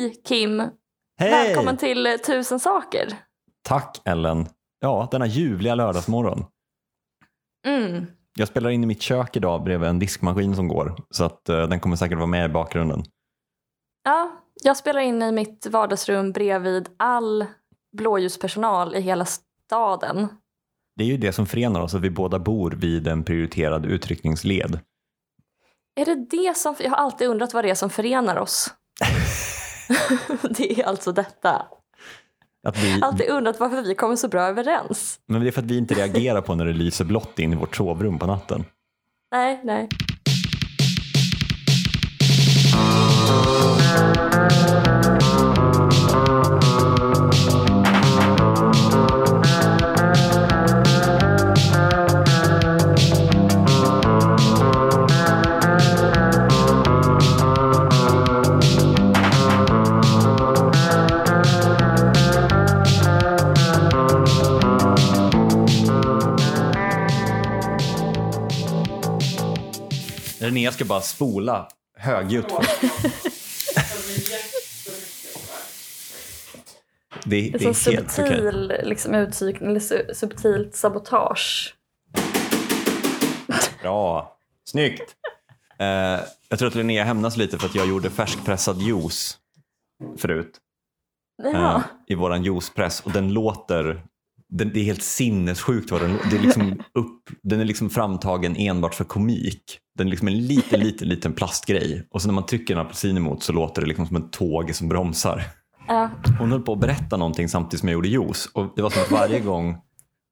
Hej Kim! Hej! Välkommen till eh, Tusen saker. Tack Ellen. Ja, denna ljuvliga lördagsmorgon. Mm. Jag spelar in i mitt kök idag bredvid en diskmaskin som går, så att eh, den kommer säkert vara med i bakgrunden. Ja, jag spelar in i mitt vardagsrum bredvid all blåljuspersonal i hela staden. Det är ju det som förenar oss, att vi båda bor vid en prioriterad utryckningsled. Är det det som... Jag har alltid undrat vad det är som förenar oss. det är alltså detta. Att vi, alltid undrat varför vi kommer så bra överens. men det är för att vi inte reagerar på när det lyser blått in i vårt sovrum på natten. Nej, nej. Linnea ska bara spola högljutt. Det, Det det är så helt subtil liksom, utsykning, eller su- subtilt sabotage. Bra. Snyggt. Eh, jag tror att Linnea hämnas lite för att jag gjorde färskpressad juice förut. Ja. I våran juicepress och den låter den, det är helt sinnessjukt vad den det är liksom upp, Den är liksom framtagen enbart för komik. Den är liksom en liten, liten, liten plastgrej. Och så när man trycker en apelsin emot så låter det liksom som en tåg som bromsar. Ja. Hon höll på att berätta någonting samtidigt som jag gjorde juice. Och det var som att varje gång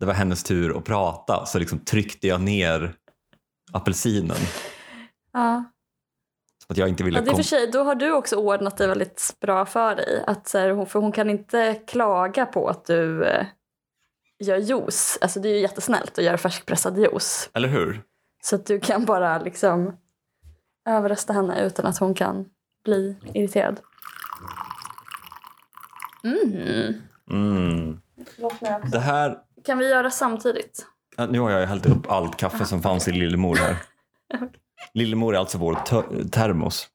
det var hennes tur att prata så liksom tryckte jag ner apelsinen. Ja. Så att jag inte ville Ja, det är för sig, då har du också ordnat det väldigt bra för dig. Att, så här, hon- för hon kan inte klaga på att du eh, gör juice. Alltså det är ju jättesnällt att göra färskpressad juice. Eller hur? Så att du kan bara liksom överrösta henne utan att hon kan bli irriterad. Mm. Mm. Det här, Kan vi göra samtidigt? ja, nu har jag hällt upp allt kaffe som fanns i Lillemor här. Lillemor är alltså vår te- termos.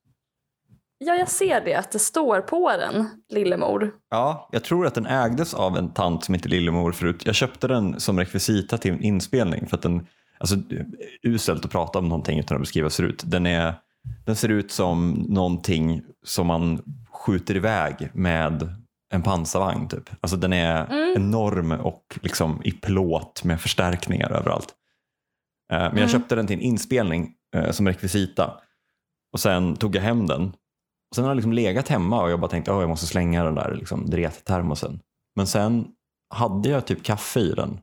Ja, jag ser det, att det står på den, Lillemor. Ja, jag tror att den ägdes av en tant som heter Lillemor förut. Jag köpte den som rekvisita till en inspelning för att den, alltså uselt att prata om någonting utan att beskriva hur det ser ut. Den, är, den ser ut som någonting som man skjuter iväg med en pansarvagn typ. Alltså den är enorm och liksom i plåt med förstärkningar överallt. Eh, Men jag köpte den till en inspelning eh, som rekvisita och sen tog jag hem den och sen har den liksom legat hemma och jag bara tänkte att jag måste slänga den där liksom, drettermosen. Men sen hade jag typ kaffe i den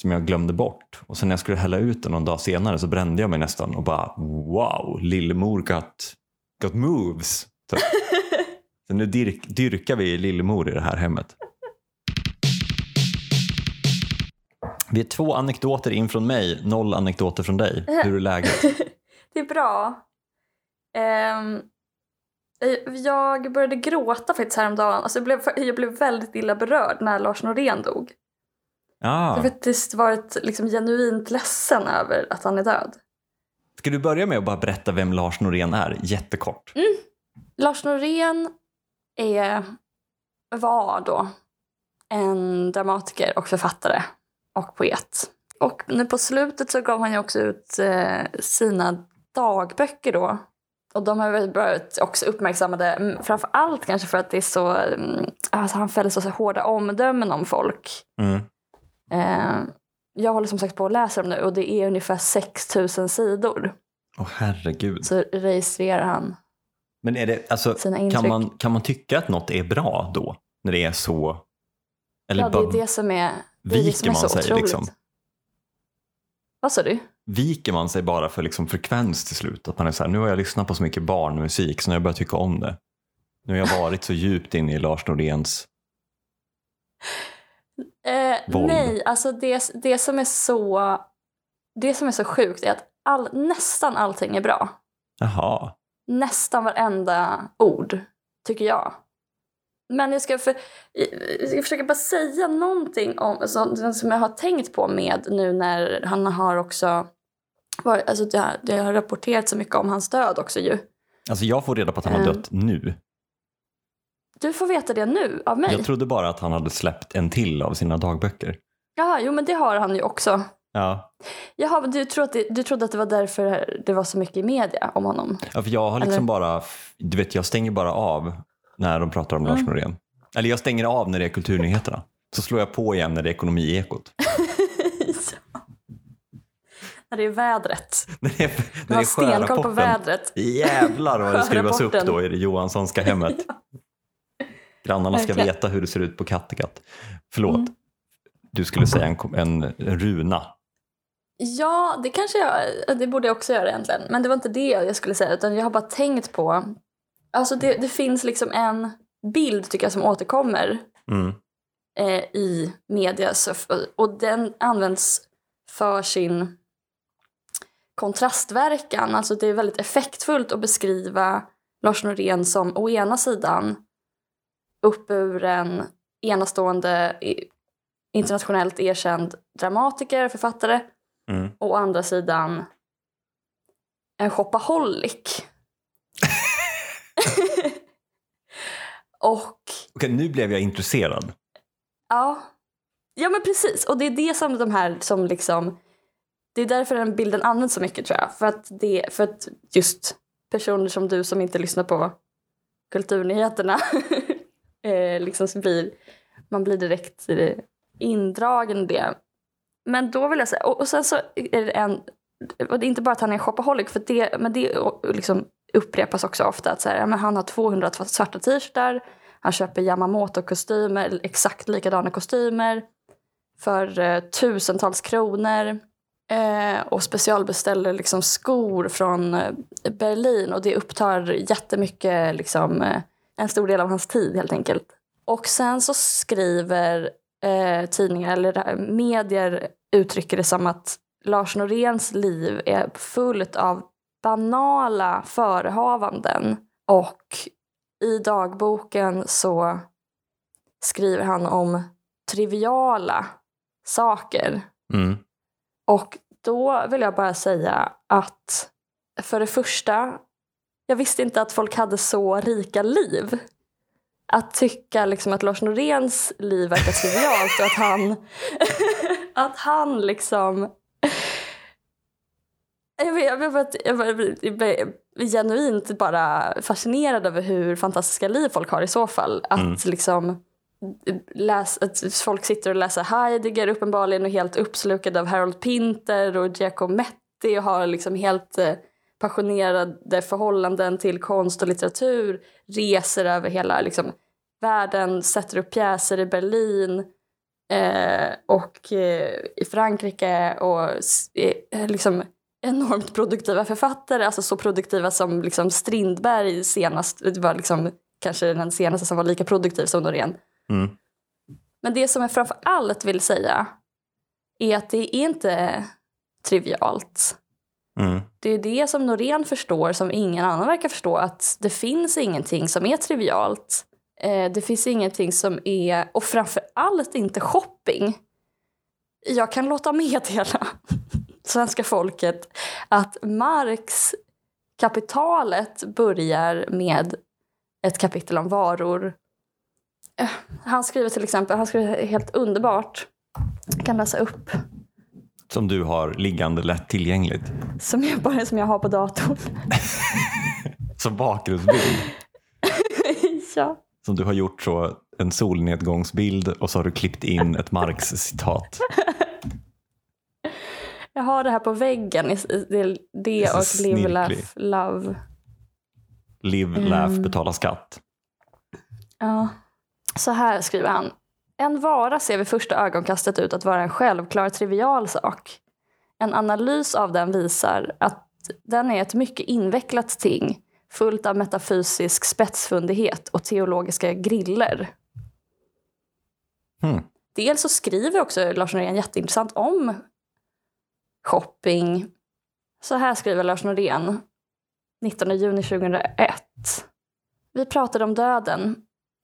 som jag glömde bort. Och sen när jag skulle hälla ut den någon dag senare så brände jag mig nästan och bara wow, Lillemor got, got moves. Så, så nu dyrk, dyrkar vi Lillemor i det här hemmet. Vi är två anekdoter in från mig, noll anekdoter från dig. Hur är läget? Det är bra. Eh, jag började gråta faktiskt häromdagen. Alltså jag, blev, jag blev väldigt illa berörd när Lars Norén dog. Jag Ah, har faktiskt varit liksom genuint ledsen över att han är död. ska du börja med att bara berätta vem Lars Norén är, jättekort? Lars Norén är, var då en dramatiker och författare och poet. Och nu på slutet så gav han ju också ut eh, sina dagböcker då. Och de har väl varit också uppmärksammade, mm, framför allt kanske för att det är så, mm, alltså han fäller så hårda omdömen om folk. Mm. Eh, jag håller som sagt på att läsa dem nu och det är ungefär 6000 sidor. Åh herregud. Så registrerar han. Men är det, alltså, Sina kan, intryck. man, kan man tycka att något är bra då? När det är så? Eller Ja, det är det som är, det är, det som är man så sig otroligt. liksom? Vad sa du? Viker man sig bara för liksom frekvens till slut? Att man är så här, nu har jag lyssnat på så mycket barnmusik så nu har jag börjat tycka om det. Nu har jag varit så djupt inne i Lars Noréns... Eh, Våld. nej, alltså det, det, som är så, det som är så sjukt är att all, nästan allting är bra. Jaha. Nästan varenda ord, tycker jag. Men jag ska, för, jag ska försöka bara säga någonting om, så, som jag har tänkt på med nu när han har också varit, alltså det, har, det har rapporterats så mycket om hans död också ju. Alltså jag får reda på att han har dött nu. Du får veta det nu av mig. Jag trodde bara att han hade släppt en till av sina dagböcker. Jaha, jo men det har han ju också. Ja, Jaha, men du, tror att det, du trodde att det var därför det var så mycket i media om honom? ja för jag har liksom Eller? bara, du vet jag stänger bara av när de pratar om Lars Mm. Norén. Eller jag stänger av när det är kulturnyheterna. Så slår jag på igen när det är ekonomiekot. ja. När det är vädret. När det är, Du när har det är stenkoll på vädret. Jävlar vad det skruvas upp då i det Johanssonska hemmet. Grannarna ska Verkligen. veta hur det ser ut på Kattegatt. Förlåt, Mm. du skulle säga en, en runa. Ja, det kanske jag, det borde jag också göra egentligen. Men det var inte det jag skulle säga, utan jag har bara tänkt på, alltså det, det finns liksom en bild tycker jag som återkommer Mm. eh, i media så, och den används för sin kontrastverkan. Alltså det är väldigt effektfullt att beskriva Lars Norén som å ena sidan uppburen, enastående, internationellt erkänd dramatiker, författare Mm. och å andra sidan en shopaholic. Och Okej, nu blev jag intresserad. Ja. Ja men precis. Och det är det som de här som liksom... Det är därför den bilden används så mycket tror jag. För att, det, för att just personer som du som inte lyssnar på kulturnyheterna eh, liksom så blir, man blir direkt eh, indragen i det. Men då vill jag säga, och, och sen så är det en, och det är inte bara att han är shopaholic, för det, men det liksom upprepas också ofta att så här, ja, men han har 200 svarta t-shirtar, han köper Yamamoto-kostymer, exakt likadana kostymer för eh, tusentals kronor. Eh, och specialbeställer liksom skor från eh, Berlin och det upptar jättemycket, liksom, eh, en stor del av hans tid helt enkelt. Och sen så skriver eh, tidningar, eller eh, medier uttrycker det som att Lars Noréns liv är fullt av banala förehavanden och i dagboken så skriver han om triviala saker. Mm. Och då vill jag bara säga att för det första, jag visste inte att folk hade så rika liv. Att tycka liksom att Lars Noréns liv verkar trivialt och att han, att han liksom jag, vet, jag, vet, jag, vet, jag blir genuint bara fascinerad över hur fantastiska liv folk har i så fall. Att Mm. liksom läs, att folk sitter och läser Heidegger uppenbarligen och helt uppslukade av Harold Pinter och Giacometti och har liksom helt eh, passionerade förhållanden till konst och litteratur. Reser över hela liksom, världen, sätter upp pjäser i Berlin eh, och eh, i Frankrike och eh, liksom enormt produktiva författare, alltså så produktiva som liksom Strindberg senast, det var liksom kanske den senaste som var lika produktiv som Norén. Mm. Men det som jag framför allt vill säga är att det är inte trivialt. Mm. Det är det som Norén förstår som ingen annan verkar förstå, att det finns ingenting som är trivialt. Eh, det finns ingenting som är, och framför allt inte shopping. Jag kan låta meddela svenska folket att Marx kapitalet börjar med ett kapitel om varor. Eh, Han skriver till exempel, han skriver helt underbart, jag kan läsa upp, Som du har liggande lätt tillgängligt. som jag, bara som jag har på datorn. Som bakgrundsbild. ja. Som du har gjort så en solnedgångsbild och så har du klippt in ett Marx-citat. Jag har det här på väggen, det, det så och Live, Laugh. Love. Live, Mm. laugh, betala skatt. Ja. Så här skriver han. En vara ser vid första ögonkastet ut att vara en självklar trivial sak. En analys av den visar att den är ett mycket invecklat ting fullt av metafysisk spetsfundighet och teologiska griller. Hmm. Dels så skriver också Lars Norén jätteintressant om shopping. Så här skriver Lars Norén 19 juni 2001. Vi pratade om döden.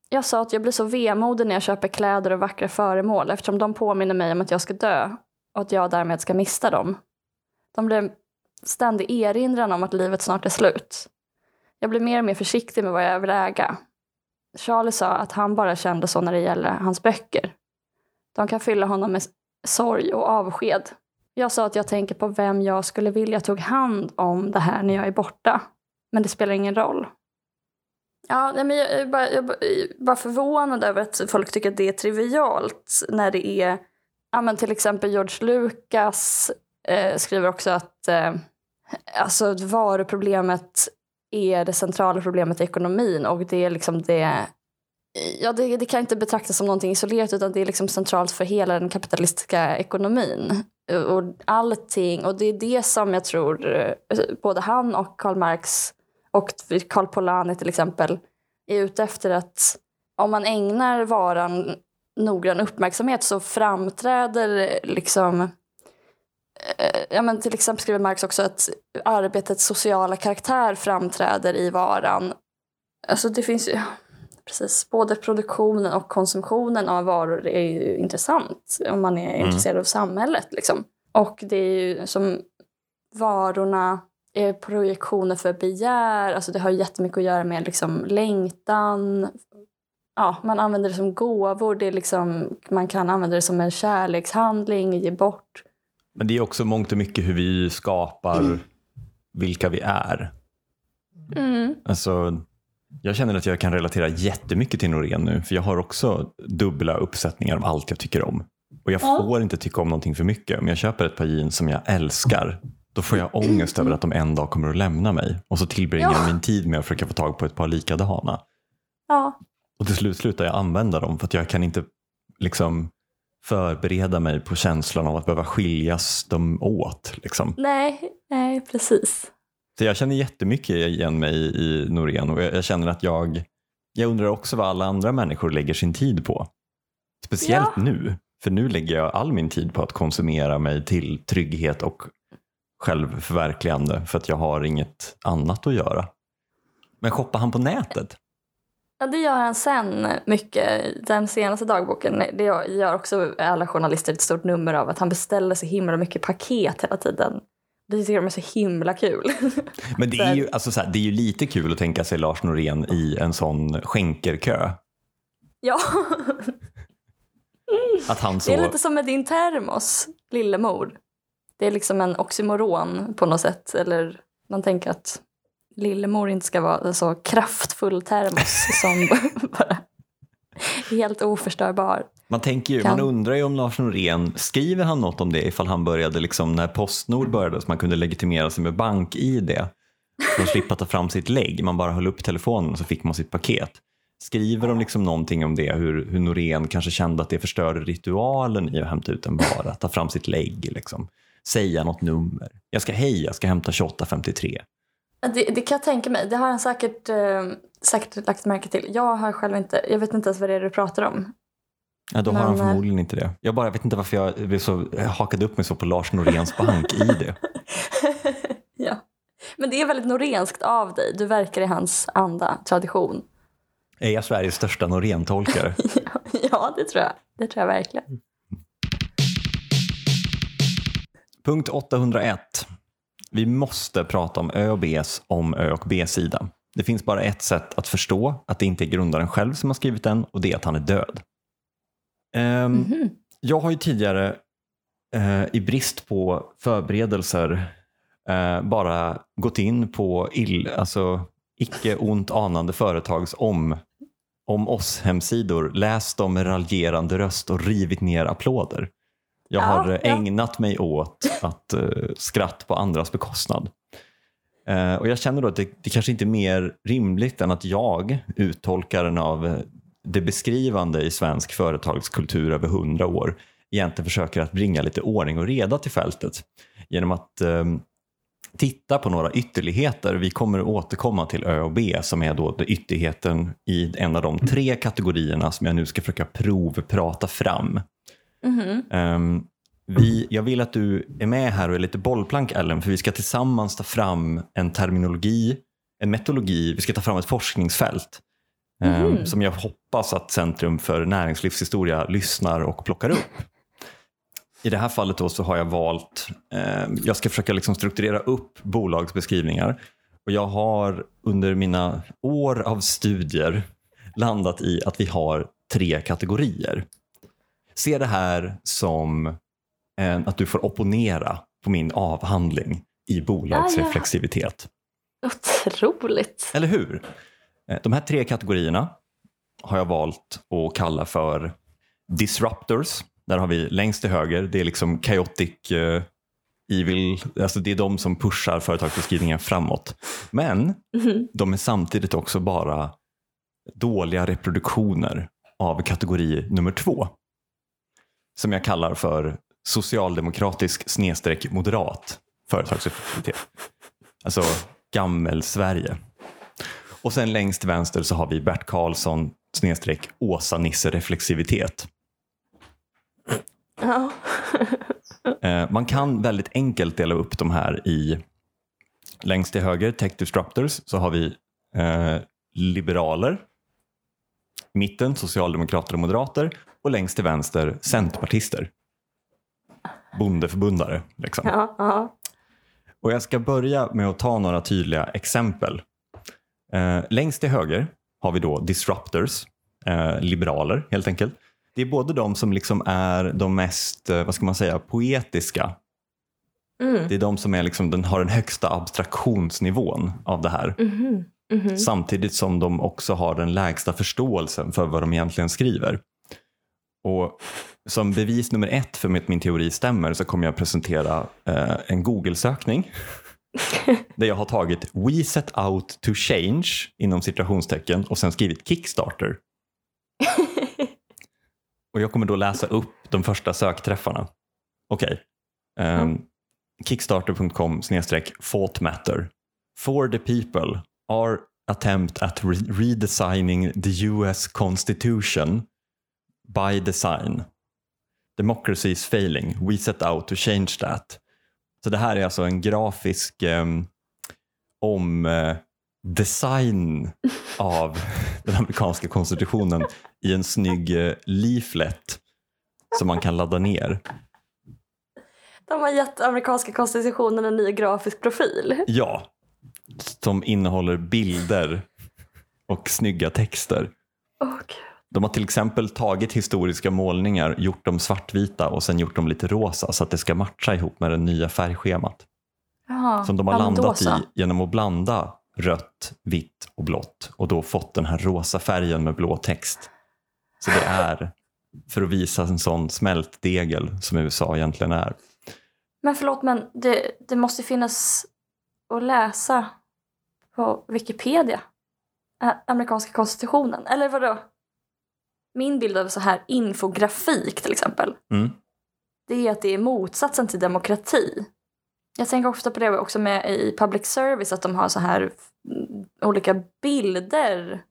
Jag sa att jag blir så vemodig när jag köper kläder och vackra föremål eftersom de påminner mig om att jag ska dö och att jag därmed ska mista dem. De blir en ständig erinran om att livet snart är slut. Jag blir mer och mer försiktig med vad jag vill äga. Charlie sa att han bara kände så när det gäller hans böcker. De kan fylla honom med sorg och avsked. Jag sa att jag tänker på vem jag skulle vilja tog hand om det här när jag är borta. Men det spelar ingen roll. Ja, men jag är bara, jag är bara förvånad över att folk tycker att det är trivialt när det är... Ja, men till exempel George Lucas eh, skriver också att eh, alltså, varuproblemet är det centrala problemet i ekonomin och det är liksom det Ja, det, det, kan inte betraktas som någonting isolerat utan det är liksom centralt för hela den kapitalistiska ekonomin. Eh, och allting, och det är det som jag tror eh, både han och Karl Marx och Karl Polanyi till exempel är ute efter att om man ägnar varan noggrann uppmärksamhet så framträder eh, liksom eh, Ja, men till exempel skriver Marx också att arbetets sociala karaktär framträder i varan. Alltså det finns ju precis. Både produktionen och konsumtionen av varor är ju intressant om man är mm. intresserad av samhället. Liksom. Och det är ju som varorna är projektioner för begär. Alltså det har jättemycket att göra med liksom längtan. Ja, man använder det som gåvor. Det är liksom, man kan använda det som en kärlekshandling, ge bort. Men det är också mångt och mycket hur vi skapar mm. vilka vi är. Mm. Alltså, jag känner att jag kan relatera jättemycket till Norén nu, för jag har också dubbla uppsättningar av allt jag tycker om. Och jag ja. får inte tycka om någonting för mycket. Om jag köper ett par jeans som jag älskar, då får jag ångest över att de en dag kommer att lämna mig. Och så tillbringar jag min tid med att försöka få tag på ett par likadana. Ja. Och till slut slutar jag använda dem för att jag kan inte liksom förbereda mig på känslan av att behöva skiljas dem åt. Liksom. Nej, nej, precis. Så jag känner jättemycket igen mig i Norén och jag känner att jag, jag undrar också vad alla andra människor lägger sin tid på. Speciellt ja. nu, för nu lägger jag all min tid på att konsumera mig till trygghet och självförverkligande för att jag har inget annat att göra. Men shoppar han på nätet? Ja, det gör han sen mycket. Den senaste dagboken, det gör också alla journalister ett stort nummer av att han beställer så himla mycket paket hela tiden. Det tycker de är så himla kul. Men det är, ju, alltså så här, det är ju lite kul att tänka sig Lars Norén i en sån skänkerkö. Ja. Att han så... Det är lite som med din termos, Lillemor. Det är liksom en oxymoron på något sätt. Eller man tänker att Lillemor inte ska vara en så kraftfull termos som bara helt oförstörbar. Man, tänker ju, kan... man undrar ju om Lars Norén, skriver han något om det ifall han började liksom när Postnord började så man kunde legitimera sig med bank-id för att slippa ta fram sitt lägg. Man bara höll upp telefonen och så fick man sitt paket. Skriver de liksom någonting om det, hur, hur Norén kanske kände att det förstörde ritualen i att hämta ut en vara, ta fram sitt lägg, liksom. säga något nummer. Jag ska hej, jag ska hämta 2853. Det, det kan jag tänka mig. Det har han säkert, eh, säkert lagt märke till. Jag har själv inte, jag vet inte ens vad det är du pratar om. Ja, då har han förmodligen inte det. Jag bara vet inte varför jag, blev så, jag hakade upp mig så på Lars Noréns bank-id. ja. Men det är väldigt norenskt av dig. Du verkar i hans anda, tradition. Är jag Sveriges största Norén-tolkare? ja, ja, det tror jag. Det tror jag verkligen. Punkt 801. Vi måste prata om Ö och Bs om Ö och B-sida. Det finns bara ett sätt att förstå att det inte är grundaren själv som har skrivit den och det är att han är död. Um, mm -hmm. Jag har ju tidigare uh, i brist på förberedelser uh, bara gått in på ill, alltså, icke ont anande företags om, om oss-hemsidor, läst dem med raljerande röst och rivit ner applåder. Jag har ja, ja. ägnat mig åt att uh, skratt på andras bekostnad. Uh, och Jag känner då att det, det kanske inte är mer rimligt än att jag, uttolkaren av det beskrivande i svensk företagskultur över hundra år egentligen försöker att bringa lite ordning och reda till fältet genom att eh, titta på några ytterligheter. Vi kommer återkomma till Ö och B som är då ytterligheten i en av de tre kategorierna som jag nu ska försöka provprata fram. Mm -hmm. um, vi, jag vill att du är med här och är lite bollplank Ellen, för vi ska tillsammans ta fram en terminologi, en metodologi, vi ska ta fram ett forskningsfält mm. som jag hoppas att Centrum för näringslivshistoria lyssnar och plockar upp. I det här fallet då så har jag valt, eh, jag ska försöka liksom strukturera upp bolagsbeskrivningar och jag har under mina år av studier landat i att vi har tre kategorier. Se det här som en, att du får opponera på min avhandling i bolagsreflexivitet. Otroligt. Eller hur? Eh, De här tre kategorierna har jag valt att kalla för disruptors. Där har vi längst till höger, det är liksom chaotic eh, evil, alltså det är de som pushar företagsbeskrivningen framåt. Men Mhm. de är samtidigt också bara dåliga reproduktioner av kategori nummer två. Som jag kallar för socialdemokratisk snedstreck moderat företagseffektivitet. Alltså gammel-Sverige. Och sen längst till vänster så har vi Bert Karlsson snedstreck Åsa-Nisse reflexivitet. Ja. Eh, man kan väldigt enkelt dela upp de här i längst till höger, Tech Disruptors, så har vi eh, liberaler, mitten socialdemokrater och moderater och längst till vänster centerpartister. Bondeförbundare. Liksom. Ja, ja. Och jag ska börja med att ta några tydliga exempel. Eh, längst till höger har vi då disruptors, eh, liberaler helt enkelt. Det är både de som liksom är de mest, eh, vad ska man säga, poetiska. Mm. Det är de som är liksom, den har den högsta abstraktionsnivån av det här. Mhm. Mhm. Samtidigt som de också har den lägsta förståelsen för vad de egentligen skriver. Och som bevis nummer ett för att min teori stämmer så kommer jag presentera eh, en Google-sökning där jag har tagit We set out to change inom citationstecken och sen skrivit Kickstarter. Och jag kommer då läsa upp de första sökträffarna. Okej. Ehm, Kickstarter.com snedstreck fault matter. For the people our attempt at re- redesigning the US constitution by design. Democracy is failing. We set out to change that. Så det här är alltså en grafisk um, om eh, design av den amerikanska konstitutionen i en snygg eh, leaflet som man kan ladda ner. De har gett amerikanska konstitutionen en ny grafisk profil. Ja, som innehåller bilder och snygga texter. Gud. De har till exempel tagit historiska målningar, gjort dem svartvita och sen gjort dem lite rosa så att det ska matcha ihop med det nya färgschemat. Jaha. Som de har landat i genom att blanda rött, vitt och blått och då fått den här rosa färgen med blå text. Så det är för att visa en sån smältdegel som USA egentligen är. Men förlåt, men det, det måste finnas att läsa på Wikipedia. Amerikanska konstitutionen. Eller vadå? Min bild av så här infografik till exempel. Mm. Det är att det är motsatsen till demokrati. Jag tänker ofta på det också med i public service att de har så här mm, olika bilder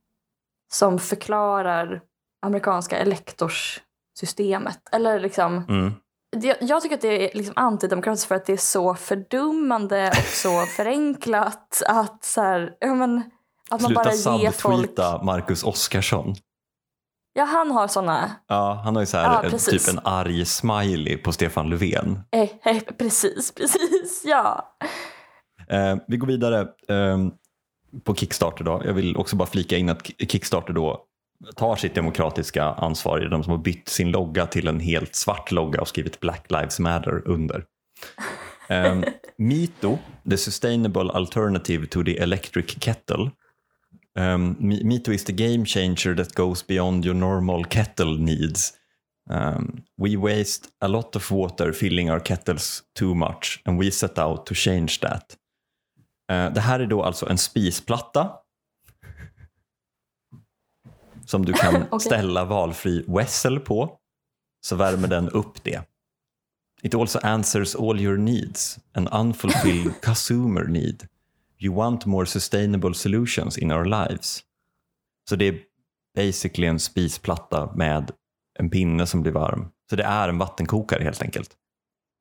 som förklarar amerikanska elektorssystemet. Eller liksom Mm. det, jag tycker att det är liksom antidemokratiskt för att det är så fördummande och så förenklat att så här, ja, men, att man Sluta bara ger folk... subtweeta Marcus Oskarsson. Ja, han har såna. Ja, han har ju så här, Ja, precis. typ en arg smiley på Stefan Löfven. Eh, eh, precis, precis, ja. Eh, vi går vidare eh, på Kickstarter. Då. Jag vill också bara flika in att Kickstarter då tar sitt demokratiska ansvar. Är de som har bytt sin logga till en helt svart logga och skrivit Black Lives Matter under. Eh, Mito, the sustainable alternative to the electric kettle. Um, Mi- Mito is the game changer that goes beyond your normal kettle needs. Um, we waste a lot of water filling our kettles too much and we set out to change that. Eh, det här är då alltså en spisplatta som du kan Okej. ställa valfri wessel på så värmer den upp det. It also answers all your needs, an unfulfilled consumer need. You want more sustainable solutions in our lives. Så det är basically en spisplatta med en pinne som blir varm. Så det är en vattenkokare helt enkelt.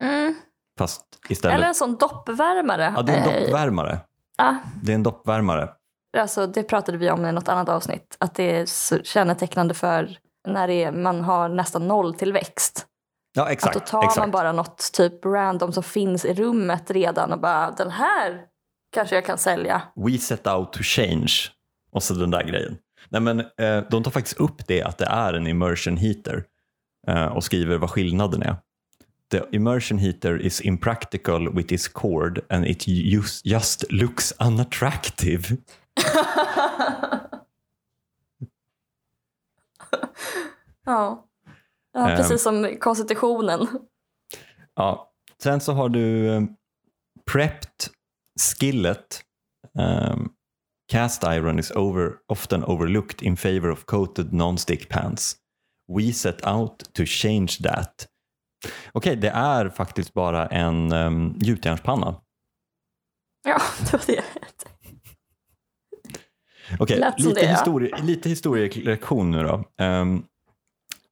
Mm. Fast istället... Eller en sån doppvärmare. Ja, det är en Eh, doppvärmare. ja, Det är en doppvärmare. alltså, det pratade vi om i något annat avsnitt. Att det är kännetecknande för när är, man har nästan noll tillväxt. Ja, exakt. att då tar exakt. man bara något typ random som finns i rummet redan och bara den här kanske jag kan sälja. We set out to change. Och så den där grejen. Nej, men, eh, de tar faktiskt upp det att det är en immersion heater eh, och skriver vad skillnaden är. The immersion heater is impractical with its cord and it just, just looks unattractive. ja. ja, Ehm. precis som konstitutionen. Ja. Sen så har du eh, prepped skillet. Um, cast iron is over, often overlooked in favor of coated non-stick pans. We set out to change that. Okej, det är faktiskt bara en um, gjutjärnspanna. Ja, det var det. Okej, Lät som lite, det, ja. lite historielektion nu då. Ehm,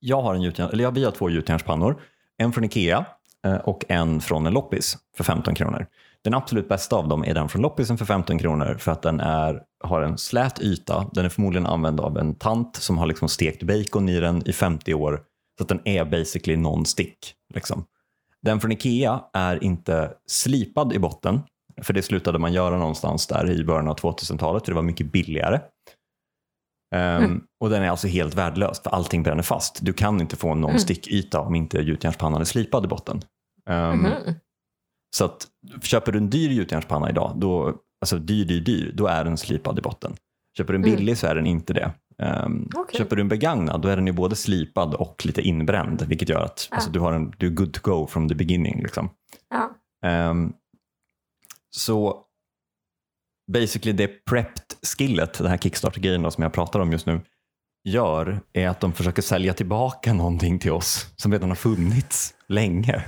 jag har en gjutjärn, eller ja, vi har två gjutjärnspannor. En från Ikea eh, och en från en loppis för 15 kronor. Den absolut bästa av dem är den från loppisen för 15 kronor för att den är, har en slät yta. Den är förmodligen använd av en tant som har liksom stekt bacon i den i 50 år. Så att den är basically non-stick. Liksom. Den från Ikea är inte slipad i botten. För det slutade man göra någonstans där i början av 2000-talet. för Det var mycket billigare. Ehm, Och den är alltså helt värdelös för allting bränner fast. Du kan inte få en non-stick-yta om inte gjutjärnspannan är slipad i botten. Ehm, Mhm. Så att köper du en dyr gjutjärnspanna idag, då, alltså dyr, dyr, dyr, då är den slipad i botten. Köper du en Mm. billig så är den inte det. Ehm, Okej. Köper du en begagnad, då är den ju både slipad och lite inbränd, vilket gör att Ja. alltså, du, har en, du är good to go from the beginning. Liksom. Ja. Ehm, så basically det prepped skillet, den här Kickstarter-grejen då som jag pratar om just nu, gör är att de försöker sälja tillbaka någonting till oss som redan har funnits länge.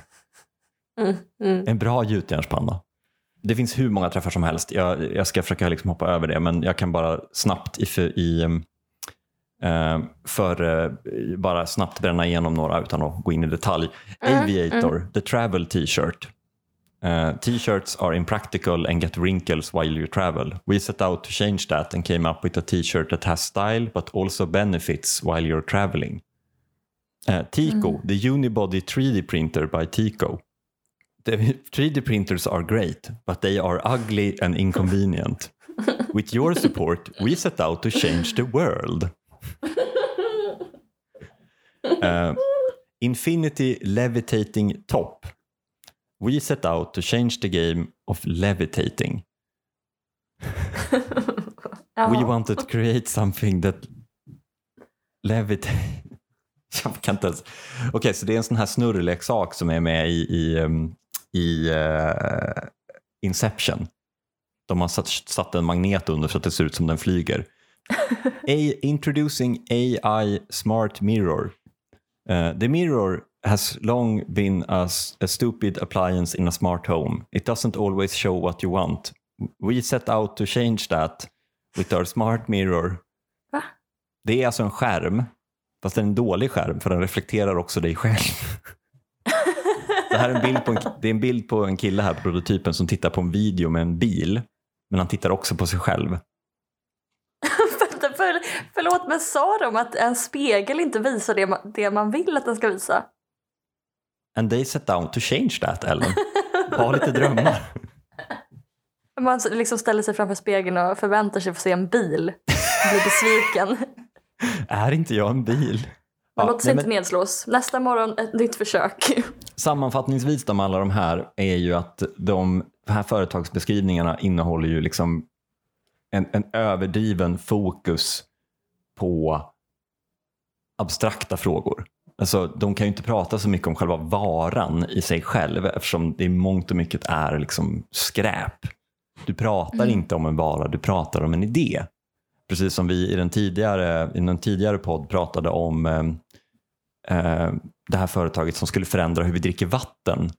Mm, mm. En bra gjutjärnspanna. Det finns hur många träffar som helst. Jag, jag ska försöka liksom hoppa över det, men jag kan bara snabbt i, för, i ehm, eh, för eh, bara snabbt bränna igenom några utan att gå in i detalj. Mm, Aviator, the travel t-shirt. Uh, t-shirts are impractical and get wrinkles while you travel. We set out to change that and came up with a t-shirt that has style but also benefits while you're traveling. Uh, Tico, the unibody 3D printer by Tico. The 3D printers are great, but they are ugly and inconvenient. With your support, we set out to change the world. Uh, Infinity levitating top. We set out to change the game of levitating. Jaha. We wanted to create something that levitate. Jag kan inte ens. Okej, så det är en sån här snurrleksak som är med i, i, um, i eh, Inception. De har satt, satt en magnet under så att det ser ut som den flyger. A, introducing AI smart mirror. Uh, the mirror has long been a, a stupid appliance in a smart home. It doesn't always show what you want. We set out to change that with our smart mirror. Va? Det är alltså en skärm, fast en dålig skärm för den reflekterar också dig själv. Det här är en bild på en, det är en bild på en kille här, prototypen, som tittar på en video med en bil. Men han tittar också på sig själv. För, förlåt, men sa de att en spegel inte visar det man, det man vill att den ska visa? And they set down to change that, Ellen. Ha lite drömmar. Man liksom ställer sig framför spegeln och förväntar sig att få se en bil blir besviken. Är inte jag en bil? Man Ja, låter sig nej, inte men nedslås. Nästa morgon ett nytt försök. sammanfattningsvis de alla de här är ju att de här företagsbeskrivningarna innehåller ju liksom en, en överdriven fokus på abstrakta frågor. Alltså, de kan ju inte prata så mycket om själva varan i sig själv eftersom det i mångt och mycket är liksom skräp. Du pratar inte om en vara, du pratar om en idé. Precis som vi i den tidigare, i den tidigare podd pratade om eh, eh, det här företaget som skulle förändra hur vi dricker vatten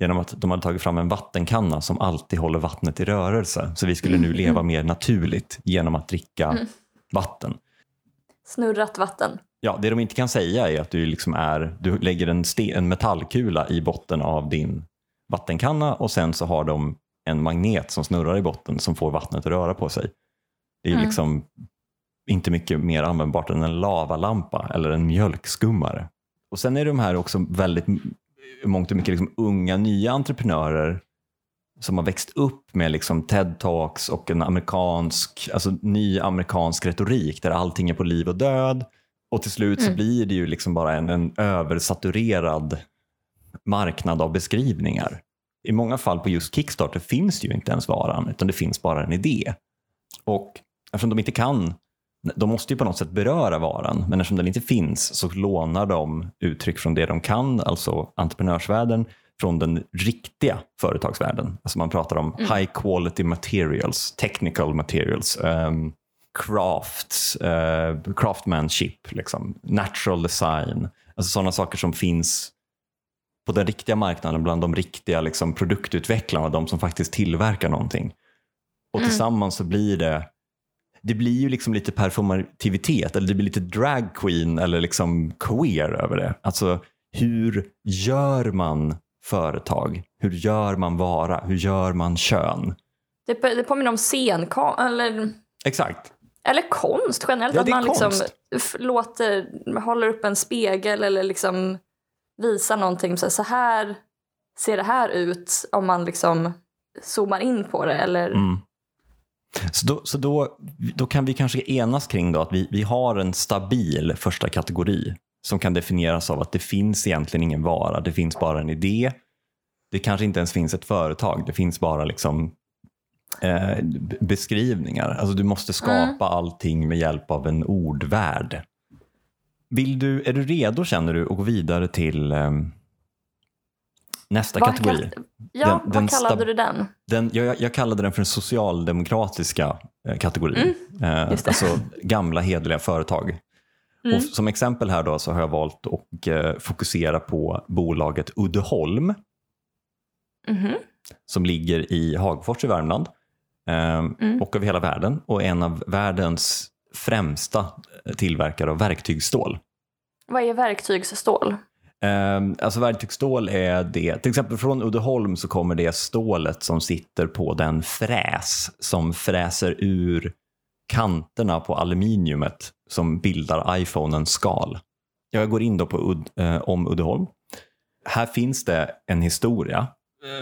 genom att de hade tagit fram en vattenkanna som alltid håller vattnet i rörelse. Så vi skulle nu leva mer naturligt genom att dricka vatten. Snurrat vatten. Ja, det de inte kan säga är att du, liksom är, du lägger en, sten, en metallkula i botten av din vattenkanna och sen så har de en magnet som snurrar i botten som får vattnet att röra på sig. Det är Mm. liksom inte mycket mer användbart än en lavalampa eller en mjölkskummare. Och sen är de här också väldigt, mångt och mycket liksom unga nya entreprenörer som har växt upp med liksom TED-talks och en amerikansk, alltså ny amerikansk retorik där allting är på liv och död. Och till slut så Mm. blir det ju liksom bara en, en översaturerad marknad av beskrivningar. I många fall på just Kickstarter finns det ju inte ens varan, utan det finns bara en idé. Och eftersom de inte kan, de måste ju på något sätt beröra varan, men eftersom den inte finns så lånar de uttryck från det de kan, alltså entreprenörsvärlden, från den riktiga företagsvärlden. Alltså man pratar om high quality materials, technical materials, um, crafts, eh, craftsmanship, liksom, natural design. Alltså sådana saker som finns på den riktiga marknaden bland de riktiga liksom, produktutvecklarna, de som faktiskt tillverkar någonting. Och tillsammans så blir det det blir ju liksom lite performativitet eller det blir lite drag queen eller liksom queer över det. Alltså hur gör man företag? Hur gör man vara? Hur gör man kön? Det, det påminner om scenkonst, eller, Exakt. eller konst generellt. Ja, att man liksom konst. låter, håller upp en spegel eller liksom visar någonting. Så, här, så här ser det här ut om man liksom zoomar in på det. Eller, Mm. Så, då, så då, då kan vi kanske enas kring då att vi, vi har en stabil första kategori som kan definieras av att det finns egentligen ingen vara, det finns bara en idé. Det kanske inte ens finns ett företag, det finns bara liksom eh, beskrivningar. Alltså du måste skapa allting med hjälp av en ordvärld. Vill du, är du redo känner du att gå vidare till eh, nästa Vad kategori? kall- ja, Den- vad den kallade du den? Den, jag, jag kallade den för den socialdemokratiska eh, kategorin. Eh, just det. alltså gamla hederliga företag. Mm. Och som exempel här då så har jag valt att eh, fokusera på bolaget Uddeholm Mhm. som ligger i Hagfors i Värmland eh, Mm. och över hela världen och är en av världens främsta eh, tillverkare av verktygsstål. Vad är verktygsstål? Um, alltså verktygsstål är det, till exempel från Uddeholm så kommer det stålet som sitter på den fräs som fräser ur kanterna på aluminiumet som bildar iPhonens skal. Jag går in då på Ud, uh, om Uddeholm. Här finns det en historia.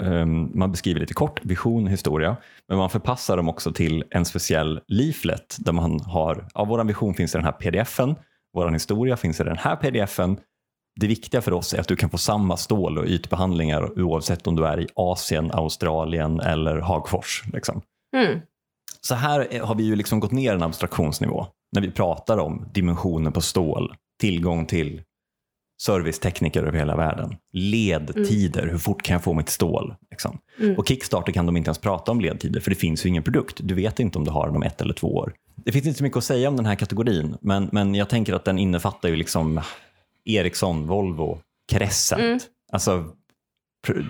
Um, man beskriver lite kort, vision, historia. Men man förpassar dem också till en speciell leaflet där man har, ja, vår vision finns i den här pdfen, vår historia finns i den här pdfen det viktiga för oss är att du kan få samma stål och ytbehandlingar oavsett om du är i Asien, Australien eller Hagfors. Liksom. Mm. Så här har vi ju liksom gått ner en abstraktionsnivå när vi pratar om dimensioner på stål, tillgång till servicetekniker över hela världen, ledtider, hur fort kan jag få mitt stål? Liksom. Mm. Och Kickstarter kan de inte ens prata om ledtider för det finns ju ingen produkt. Du vet inte om du har den om ett eller två år. Det finns inte så mycket att säga om den här kategorin, men, men jag tänker att den innefattar ju liksom Ericsson, Volvo, Crescent, Mm. alltså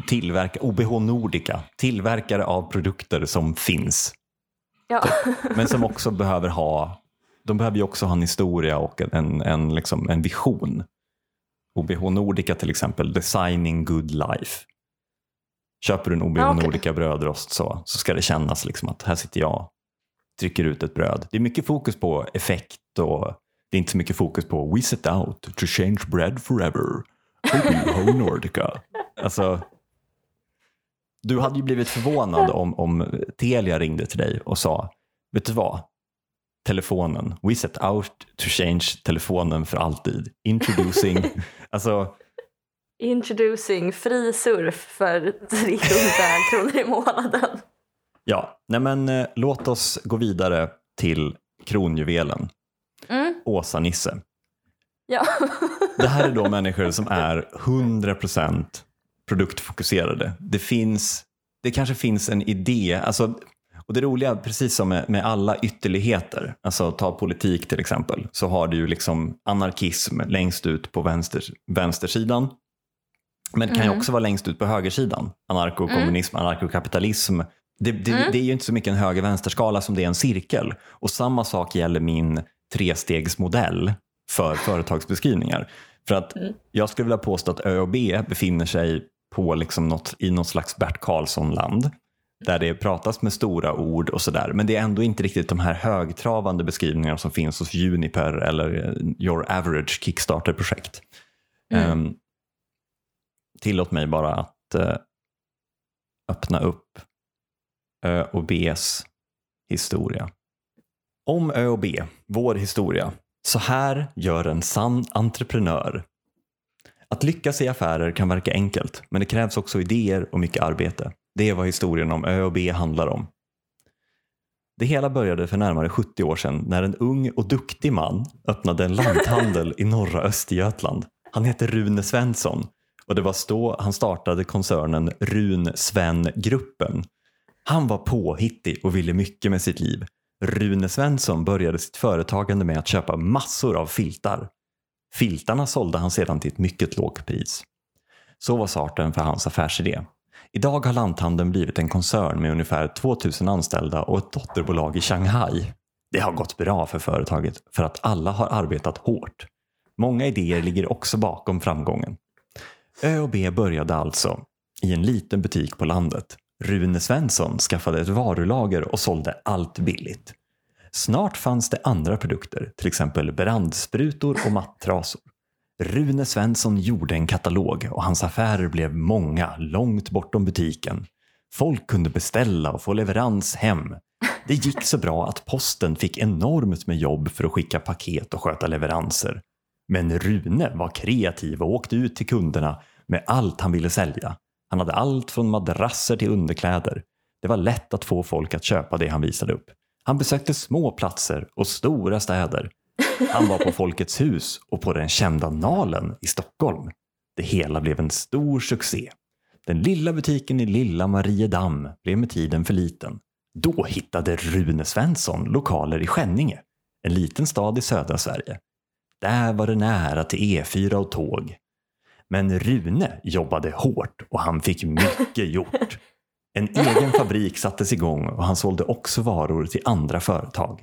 tillverka, OBH Nordica, tillverkare av produkter som finns, Ja. men som också behöver ha, de behöver ju också ha en historia och en, en, liksom, en vision. OBH Nordica till exempel, Designing Good Life. Köper du en OBH Ja, okej. Nordica brödrost så, så ska det kännas liksom att här sitter jag, trycker ut ett bröd. Det är mycket fokus på effekt och det är inte så mycket fokus på We set out to change bread forever. OBH Nordica. Alltså, du hade ju blivit förvånad om, om Telia ringde till dig och sa, vet du vad? Telefonen, we set out to change telefonen för alltid. Introducing, alltså Introducing fri surf för 300 kronor i månaden. ja, nej men eh, låt oss gå vidare till kronjuvelen, Mm. Åsa-Nisse. Ja. Det här är då människor som är 100% produktfokuserade. Det finns, det kanske finns en idé, alltså, och det roliga, precis som med, med alla ytterligheter, alltså ta politik till exempel, så har du ju liksom anarkism längst ut på vänster, vänstersidan. Men det kan ju Mm. också vara längst ut på högersidan. Anarkokommunism, anarkokapitalism. Det, det, Mm. det är ju inte så mycket en höger-vänsterskala som det är en cirkel. Och samma sak gäller min trestegsmodell för företagsbeskrivningar. För att Mm. jag skulle vilja påstå att ÖoB befinner sig på liksom något, i något slags Bert Karlsson-land. Där det pratas med stora ord och sådär. Men det är ändå inte riktigt de här högtravande beskrivningarna som finns hos Juniper eller eh, Your Average Kickstarter-projekt. Mm. Ehm, tillåt mig bara att eh, öppna upp Ö och Bs historia. Om Ö och B, vår historia. Så här gör en sann entreprenör. Att lyckas i affärer kan verka enkelt, men det krävs också idéer och mycket arbete. Det är vad historien om Ö och B handlar om. Det hela började för närmare 70 år sedan när en ung och duktig man öppnade en lanthandel i norra Östergötland. Han hette Rune Svensson och det var då han startade koncernen Run Sven Gruppen. Han var påhittig och ville mycket med sitt liv. Rune Svensson började sitt företagande med att köpa massor av filtar. Filtarna sålde han sedan till ett mycket lågt pris. Så var starten för hans affärsidé. Idag har lanthandeln blivit en koncern med ungefär 2000 anställda och ett dotterbolag i Shanghai. Det har gått bra för företaget för att alla har arbetat hårt. Många idéer ligger också bakom framgången. Ö och B började alltså i en liten butik på landet. Rune Svensson skaffade ett varulager och sålde allt billigt. Snart fanns det andra produkter, till exempel brandsprutor och mattrasor. Rune Svensson gjorde en katalog och hans affärer blev många, långt bortom butiken. Folk kunde beställa och få leverans hem. Det gick så bra att posten fick enormt med jobb för att skicka paket och sköta leveranser. Men Rune var kreativ och åkte ut till kunderna med allt han ville sälja. Han hade allt från madrasser till underkläder. Det var lätt att få folk att köpa det han visade upp. Han besökte små platser och stora städer. Han var på Folkets hus och på den kända Nalen i Stockholm. Det hela blev en stor succé. Den lilla butiken i lilla Mariedamm blev med tiden för liten. Då hittade Rune Svensson lokaler i Skänninge, en liten stad i södra Sverige. Där var det nära till E4 och tåg. Men Rune jobbade hårt och han fick mycket gjort. En egen fabrik sattes igång och han sålde också varor till andra företag.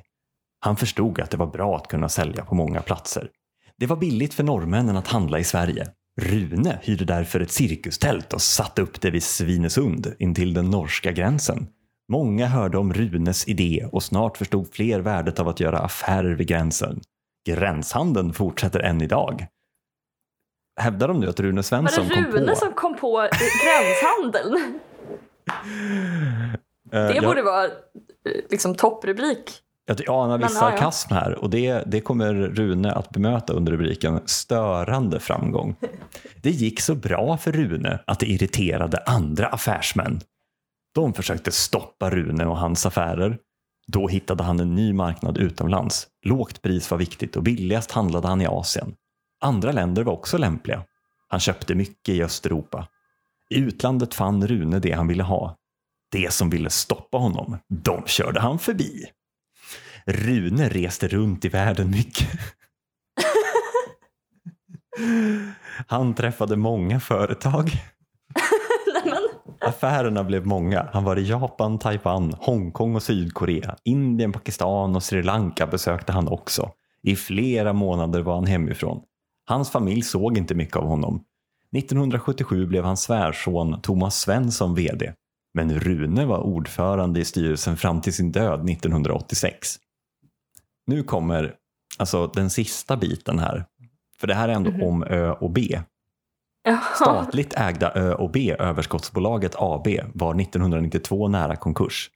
Han förstod att det var bra att kunna sälja på många platser. Det var billigt för norrmännen att handla i Sverige. Rune hyrde därför ett cirkustält och satte upp det vid Svinesund intill den norska gränsen. Många hörde om Runes idé och snart förstod fler värdet av att göra affärer vid gränsen. Gränshandeln fortsätter än idag. Hävdar de nu att Rune Svensson kom på... Var det Rune som kom på gränshandeln? Eh, Det jag- borde vara eh, liksom topprubrik. Jag anar viss ja, sarkasm här och det, det kommer Rune att bemöta under rubriken störande framgång. Det gick så bra för Rune att det irriterade andra affärsmän. De försökte stoppa Rune och hans affärer. Då hittade han en ny marknad utomlands. Lågt pris var viktigt och billigast handlade han i Asien. Andra länder var också lämpliga. Han köpte mycket i Östeuropa. I utlandet fann Rune det han ville ha. Det som ville stoppa honom, de körde han förbi. Rune reste runt i världen mycket. Han träffade många företag. Affärerna blev många. Han var i Japan, Taiwan, Hongkong och Sydkorea. Indien, Pakistan och Sri Lanka besökte han också. I flera månader var han hemifrån. Hans familj såg inte mycket av honom. 1977 blev hans svärson Thomas Svensson VD. Men Rune var ordförande i styrelsen fram till sin död 1986. Nu kommer alltså den sista biten här. För det här är ändå om Ö och B. Statligt ägda Ö och B överskottsbolaget AB var 1992 nära konkurs.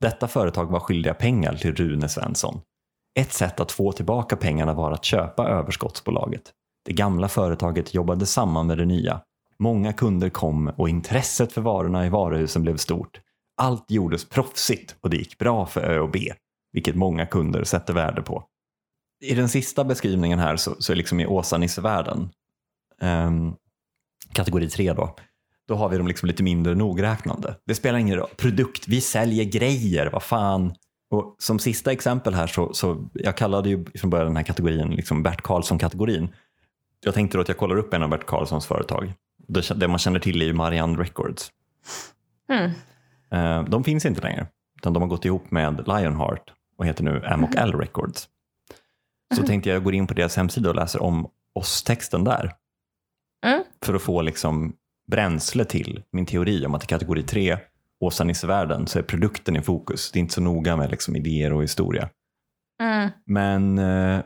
Detta företag var skyldiga pengar till Rune Svensson. Ett sätt att få tillbaka pengarna var att köpa överskottsbolaget. Det gamla företaget jobbade samman med det nya. Många kunder kom och intresset för varorna i varuhusen blev stort. Allt gjordes proffsigt och det gick bra för Ö och B, vilket många kunder sätter värde på. I den sista beskrivningen här så, så är liksom i Åsa-Nisse-världen, um, kategori 3 då, då har vi dem liksom lite mindre nogräknande. Det spelar ingen roll. Produkt, vi säljer grejer, vad fan. Och som sista exempel här så, så jag kallade ju från början den här kategorin liksom Bert Karlsson-kategorin. Jag tänkte då att jag kollar upp en av Bert Karlssons företag. Det, det man känner till är ju Marianne Records. Mm. Eh, De finns inte längre, utan de har gått ihop med Lionheart och heter nu M&L Records. Så tänkte jag gå in på deras hemsida och läser om oss-texten där. Mm. För att få liksom bränsle till min teori om att i kategori 3, Åsa-Nisse-världen, så är produkten i fokus. Det är inte så noga med liksom idéer och historia. Mm. Men eh,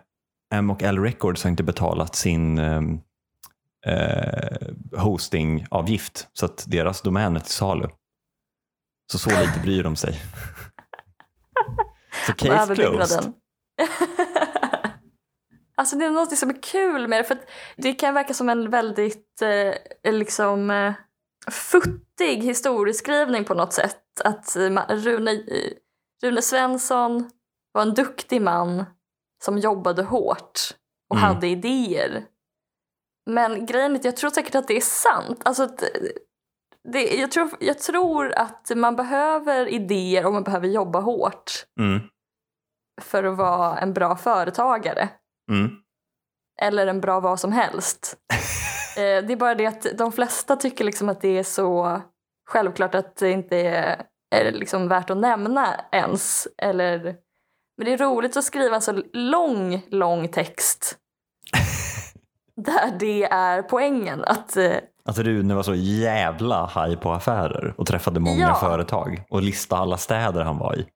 M&L Records har inte betalat sin eh, eh, hostingavgift så att deras domän är till salu. Så så lite bryr de sig. Så case closed. alltså det är något som är kul med det för att det kan verka som en väldigt eh, liksom eh, futtig historieskrivning på något sätt. Att eh, Rune, eh, Rune Svensson var en duktig man som jobbade hårt och Mm. hade idéer. Men grejen är att jag tror säkert att det är sant. Alltså eh, det, jag, tror, jag tror att man behöver idéer och man behöver jobba hårt Mm. för att vara en bra företagare. Mm. Eller en bra vad som helst. Eh, det är bara det att de flesta tycker liksom att det är så självklart att det inte är, är liksom värt att nämna ens. Eller, men det är roligt att skriva en så lång, lång text där det är poängen. Att, eh, Att Rune var så jävla haj på affärer och träffade många Ja. företag och listade alla städer han var i.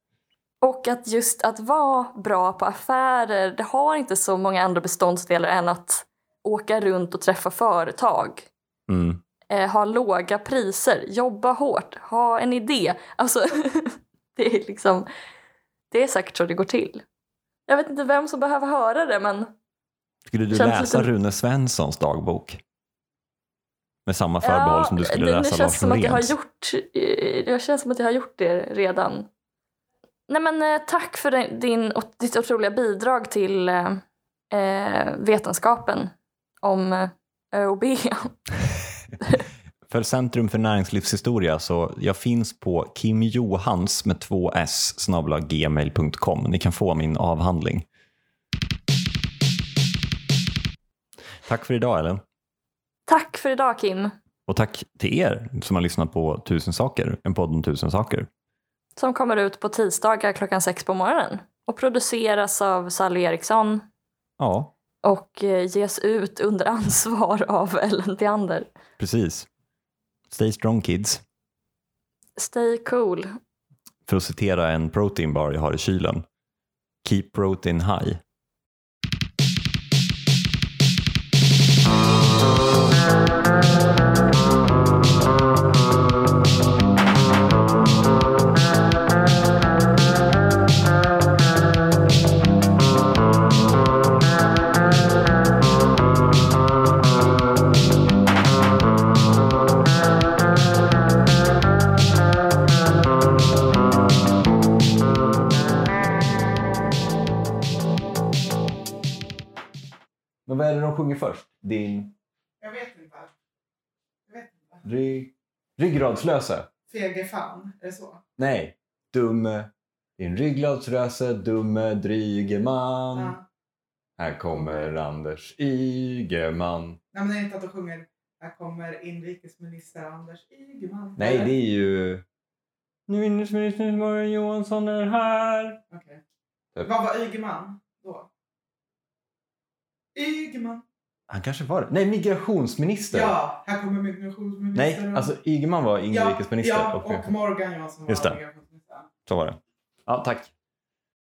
och att just att vara bra på affärer, det har inte så många andra beståndsdelar än att åka runt och träffa företag. Mm. eh, ha låga priser, jobba hårt, ha en idé. Alltså, det är liksom, det är säkert så det går till. Jag vet inte vem som behöver höra det, men Skulle du Känns läsa lite- Rune Svenssons dagbok? Med samma förbehåll som du skulle det, det läsa känns Lars som att jag har gjort, det känns som att jag har gjort det redan. Nej men eh, tack för din, ditt otroliga bidrag till eh, eh, vetenskapen om eh, ÖoB. För Centrum för näringslivshistoria så jag finns på kimjohans med två s gmail.com. Ni kan få min avhandling. Tack för idag Ellen. Tack för idag Kim, Och tack till er som har lyssnat på Tusen saker, en podd om tusen saker. som kommer ut på tisdagar klockan sex på morgonen och produceras av Sally Eriksson Ja, och eh, ges ut under ansvar av Ellen Theander. precis. Stay strong kids. Stay cool. För att citera en proteinbar jag har i kylen. Keep protein high. Ry... ryggradslöse? Fege fan, är det så? Nej. Dumme. Din ryggradslöse, dumme, dryge man. Ja. Här kommer Anders Ygeman. Nej men det är inte att de sjunger Här kommer inrikesminister Anders Ygeman. Nej, det är ju... Nu inrikesminister Morgan Johansson är här. Okej. Typ. Vad var Ygeman då? Ygeman. Han kanske var det. Nej, migrationsminister. Ja, här kommer migrationsminister. Nej, alltså Ygeman var ja, inrikesminister. Ja, och, och Morgan Johansson var Just det. migrationsminister. Så var det. Ja, tack.